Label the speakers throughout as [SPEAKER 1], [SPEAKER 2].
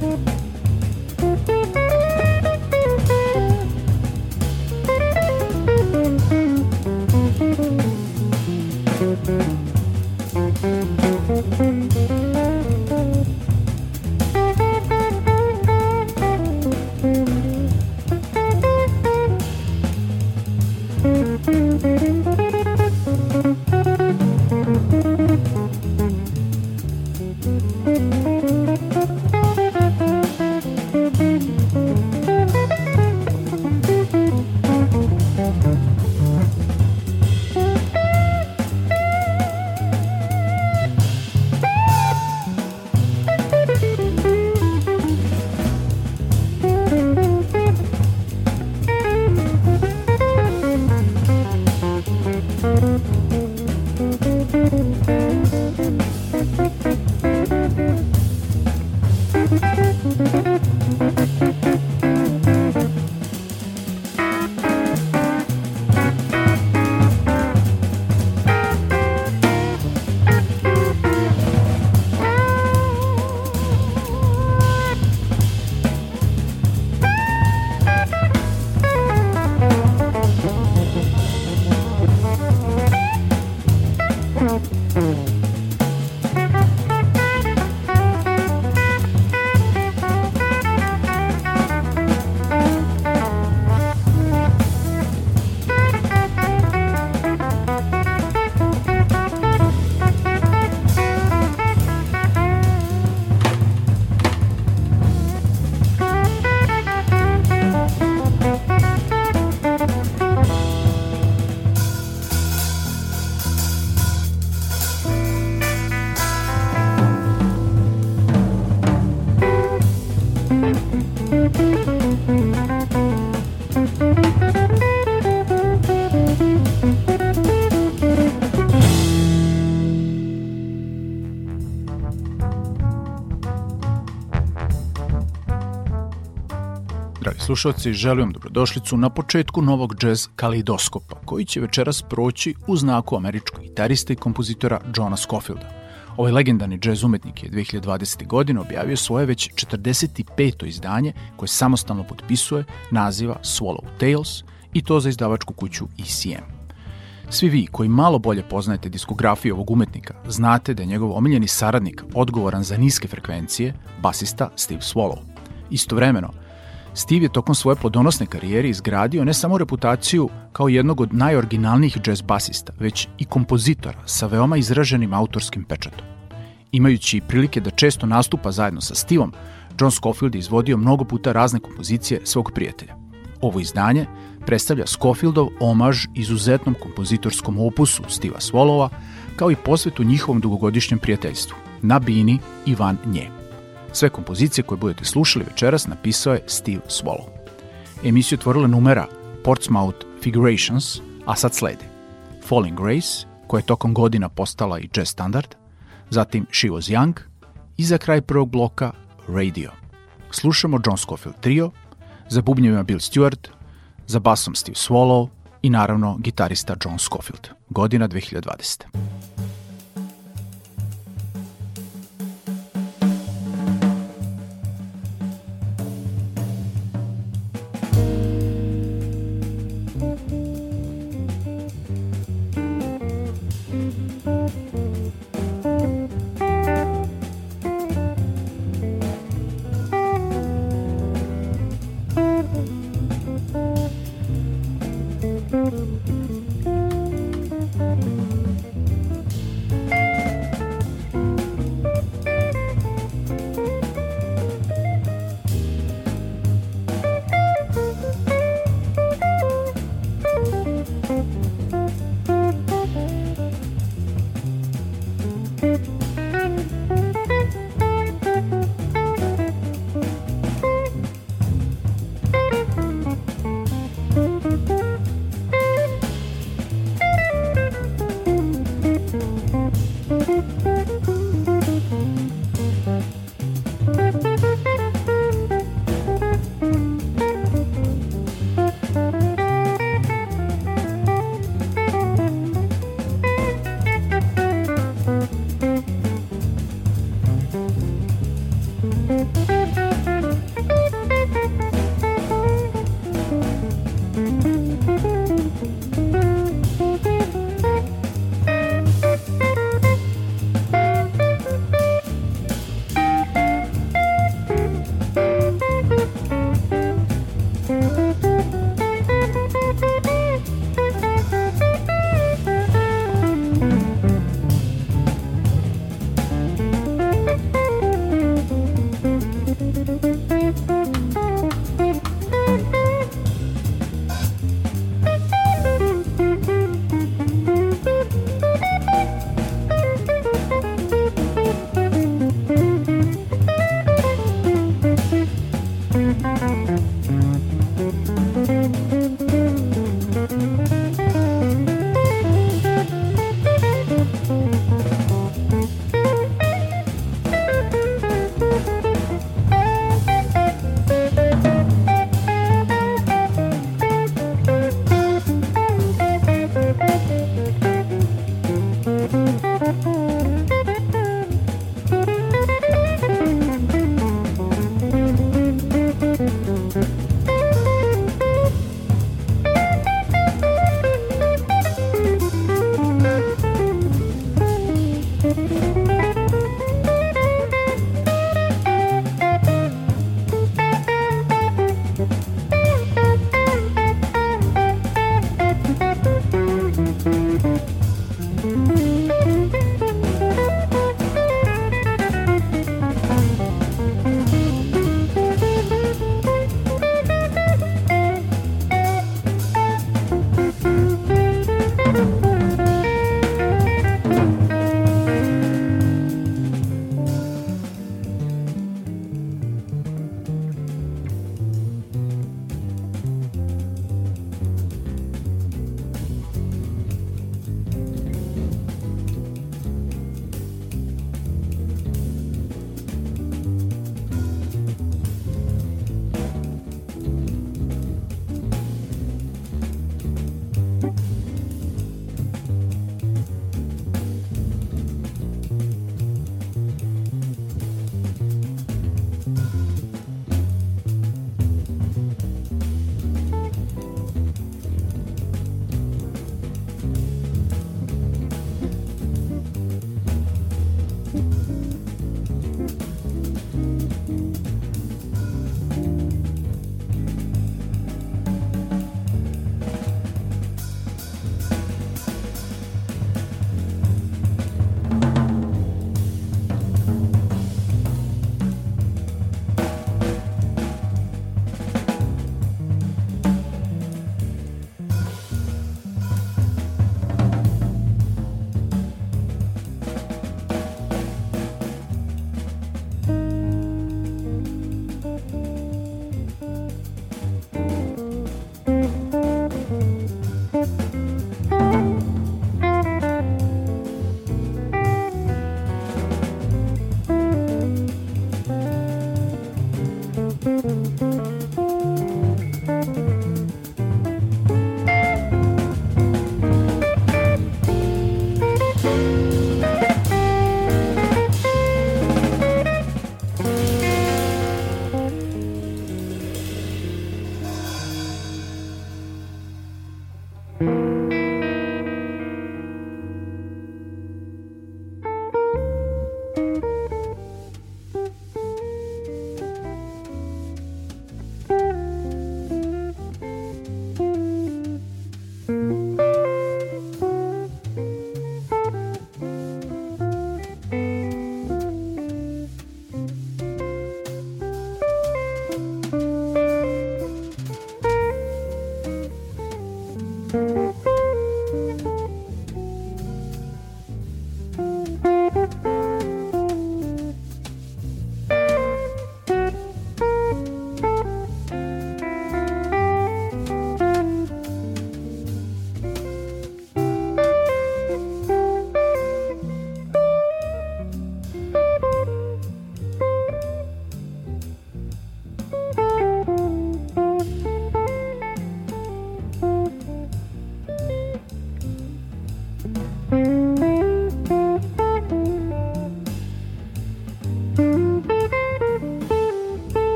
[SPEAKER 1] Bye.
[SPEAKER 2] Slušalci, želim vam dobrodošlicu na početku novog jazz kaleidoskopa, koji će večeras proći u znaku američkog gitarista i kompozitora Johna Scofielda. Ovaj legendarni jazz umetnik je 2020. godine objavio svoje već 45. izdanje koje samostalno potpisuje naziva Swallow Tales i to za izdavačku kuću ECM. Svi vi koji malo bolje poznajete diskografiju ovog umetnika, znate da je njegov omiljeni saradnik odgovoran za niske frekvencije, basista Steve Swallow. Istovremeno, Steve je tokom svoje plodonosne karijere izgradio ne samo reputaciju kao jednog od najoriginalnijih jazz basista, već i kompozitora sa veoma izraženim autorskim pečatom. Imajući prilike da često nastupa zajedno sa Steveom, John Scofield je izvodio mnogo puta razne kompozicije svog prijatelja. Ovo izdanje predstavlja Scofieldov omaž izuzetnom kompozitorskom opusu Steva Swallowa, kao i posvetu njihovom dugogodišnjem prijateljstvu, na bini i van nje. Sve kompozicije koje budete slušali večeras napisao je Steve Swallow. Emisiju otvorila numera Portsmouth Figurations, a sad slede Falling Grace, koja je tokom godina postala i jazz standard, zatim She Was Young i za kraj prvog bloka Radio. slušamo John Scofield trio, za bubnjevima Bill Stewart, za basom Steve Swallow i naravno gitarista John Scofield. Godina 2020.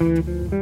[SPEAKER 2] Mm-hmm.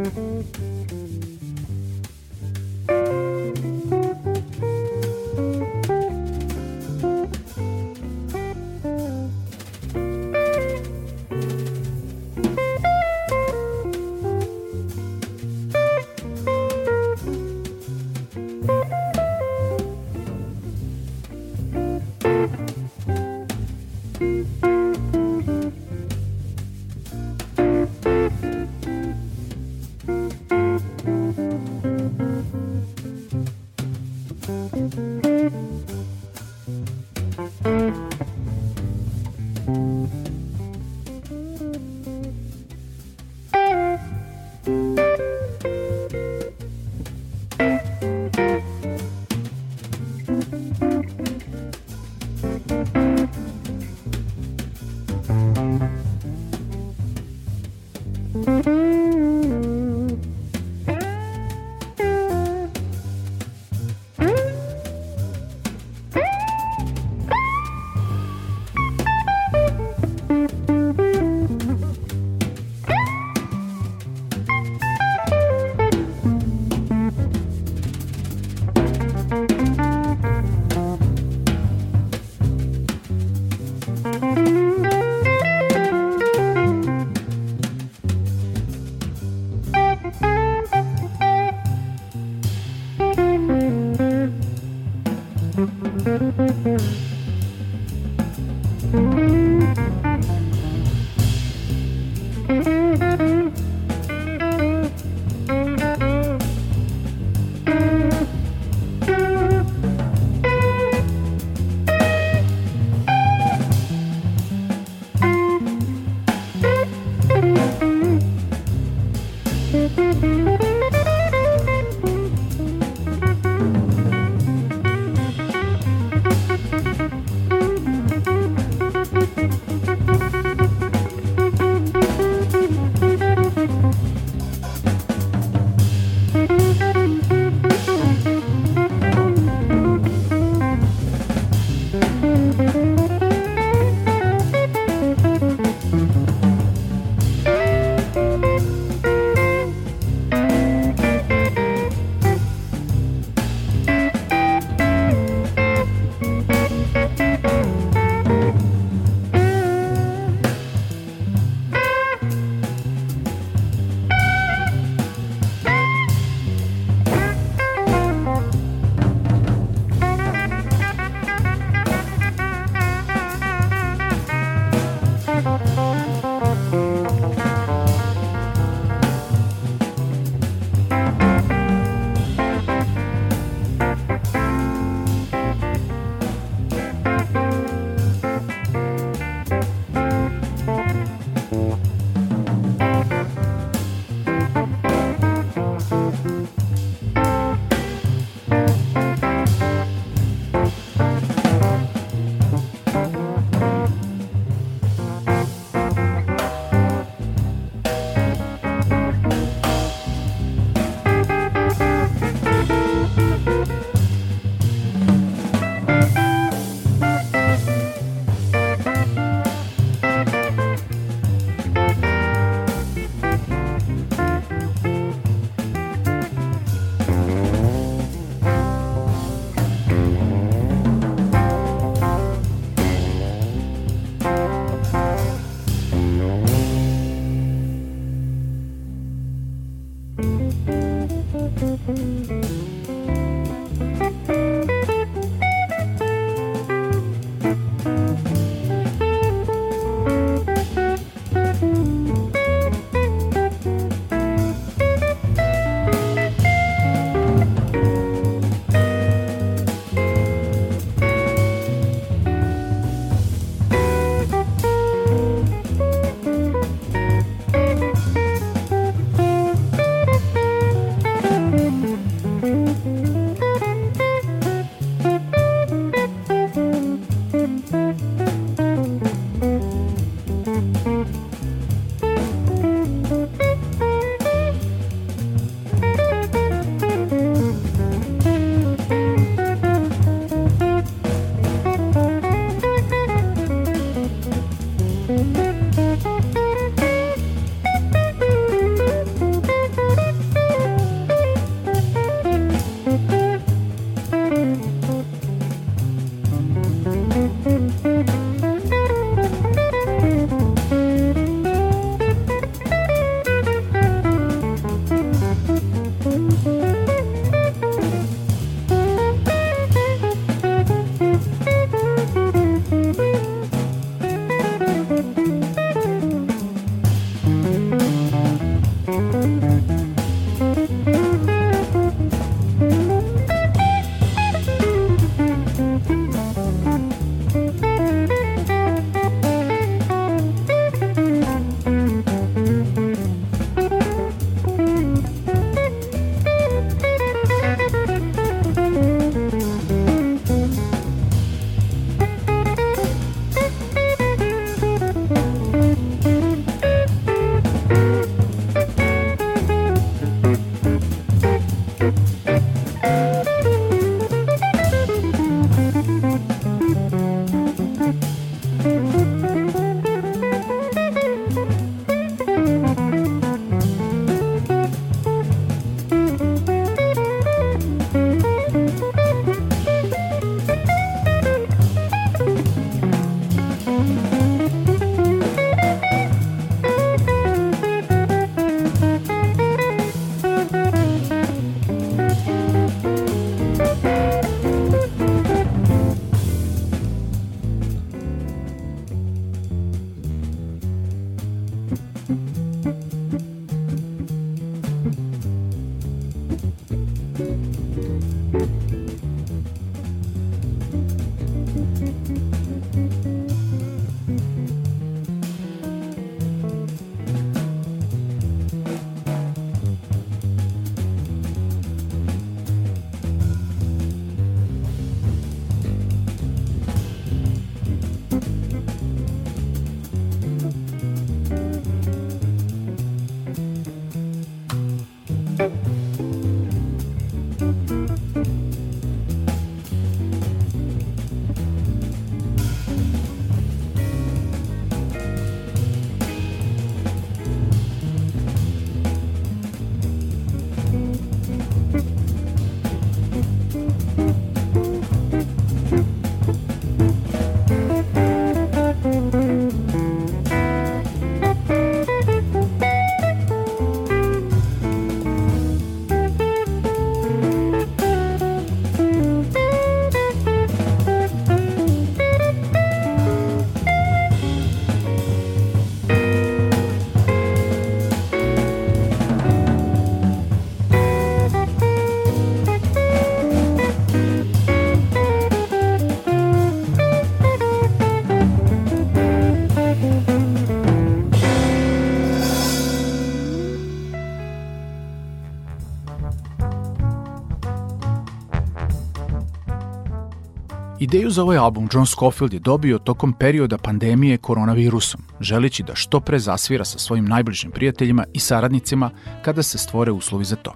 [SPEAKER 2] Ideju za ovaj album John Scofield je dobio tokom perioda pandemije koronavirusom, želeći da što pre zasvira sa svojim najbližim prijateljima i saradnicima kada se stvore uslovi za to.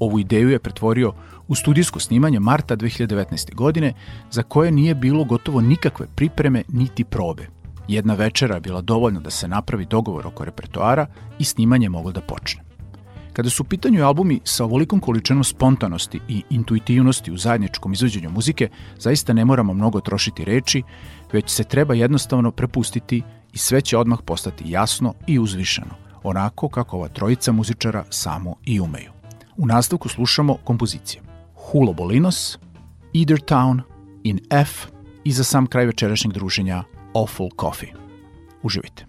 [SPEAKER 2] Ovu ideju je pretvorio u studijsko snimanje marta 2019. godine, za koje nije bilo gotovo nikakve pripreme niti probe. Jedna večera je bila dovoljna da se napravi dogovor oko repertoara i snimanje moglo da počne. Kada su u pitanju albumi sa ovolikom količinom spontanosti i intuitivnosti u zajedničkom izvođenju muzike, zaista ne moramo mnogo trošiti reči, već se treba jednostavno prepustiti i sve će odmah postati jasno i uzvišeno, onako kako ova trojica muzičara samo i umeju. U nastavku slušamo kompozicije Hulo Bolinos, Either Town, In F i za sam kraj večerašnjeg druženja Awful Coffee. Uživajte.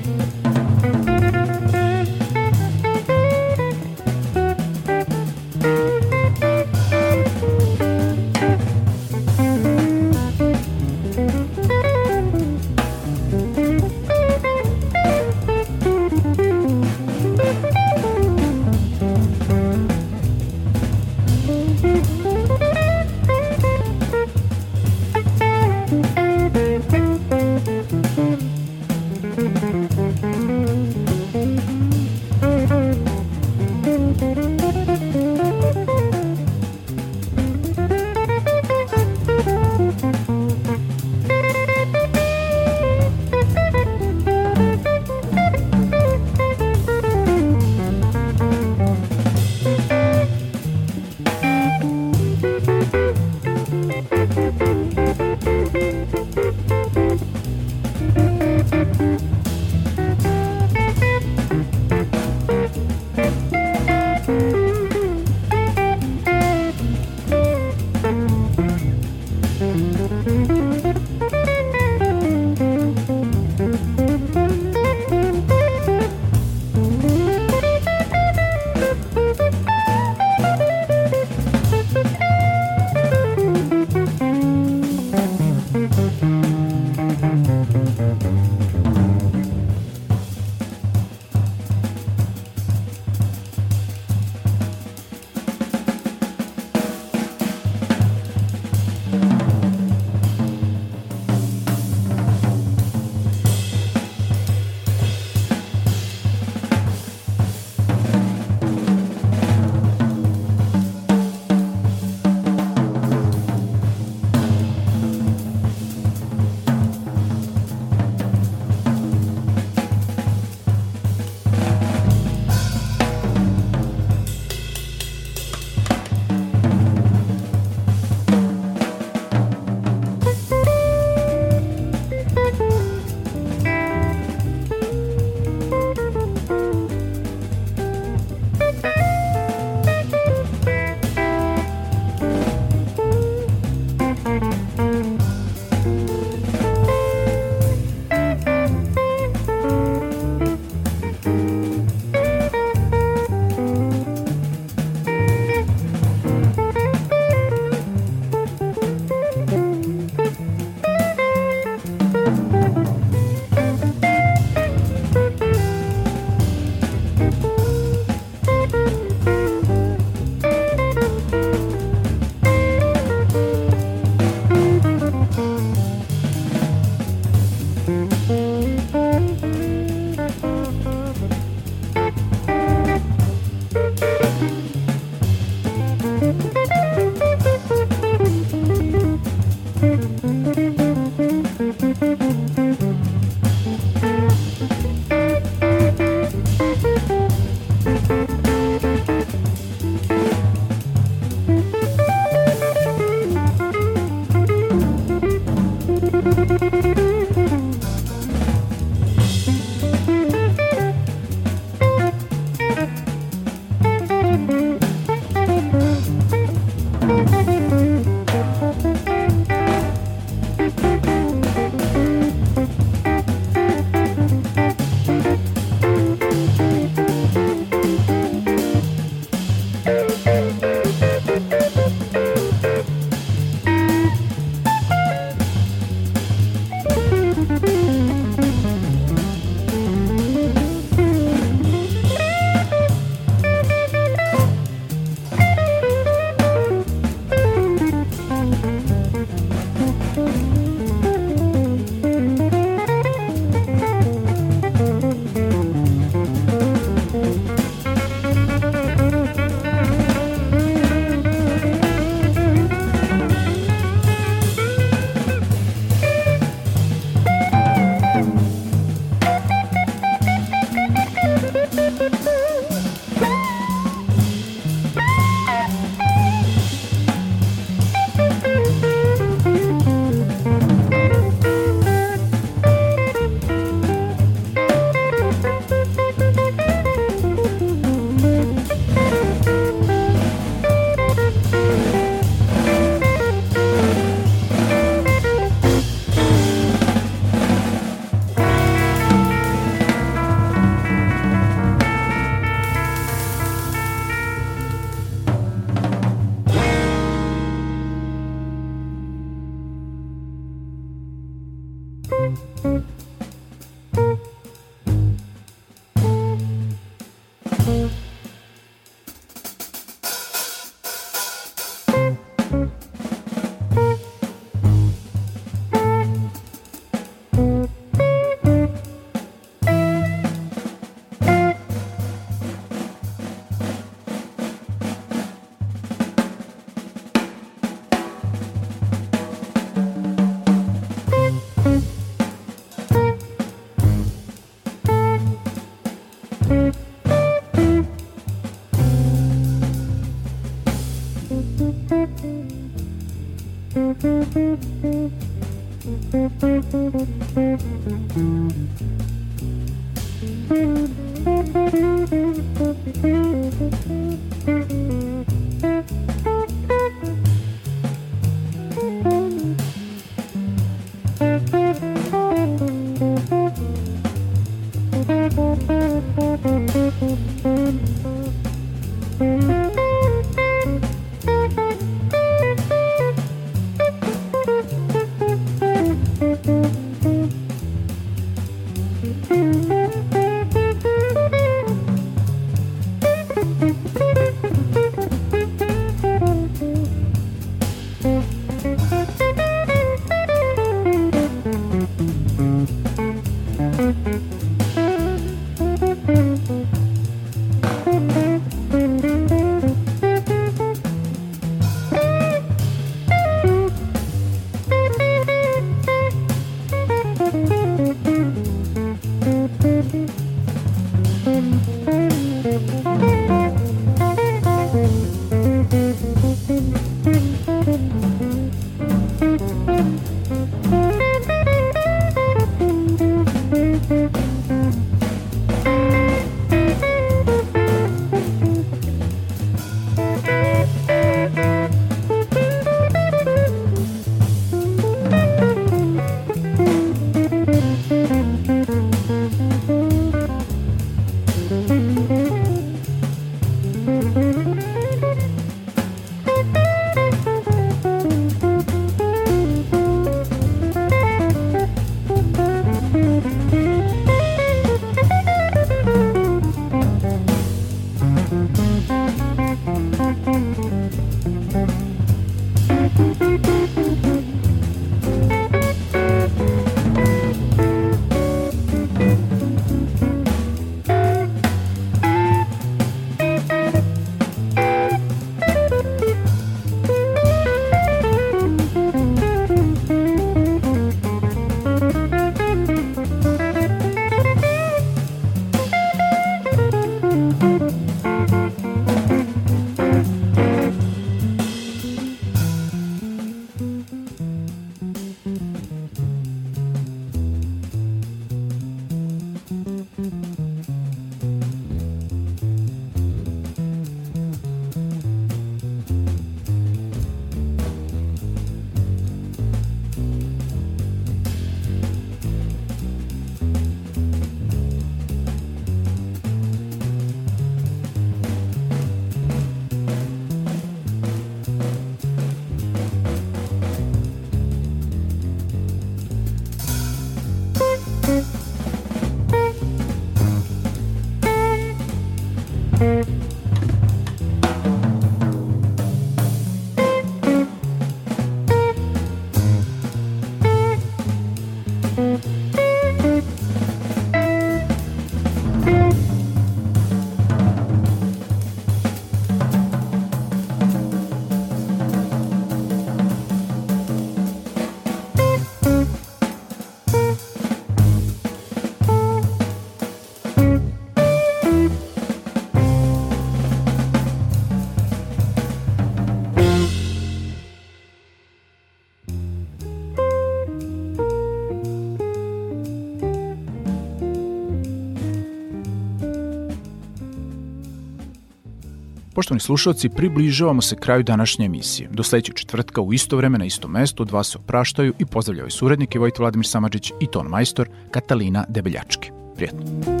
[SPEAKER 2] Poštovani slušalci, približavamo se kraju današnje emisije. Do sledećeg četvrtka u isto vreme na istom mestu od vas se opraštaju i pozdravljaju suradnike Vojt Vladimir Samadžić i ton majstor Katalina Debeljački. Prijetno.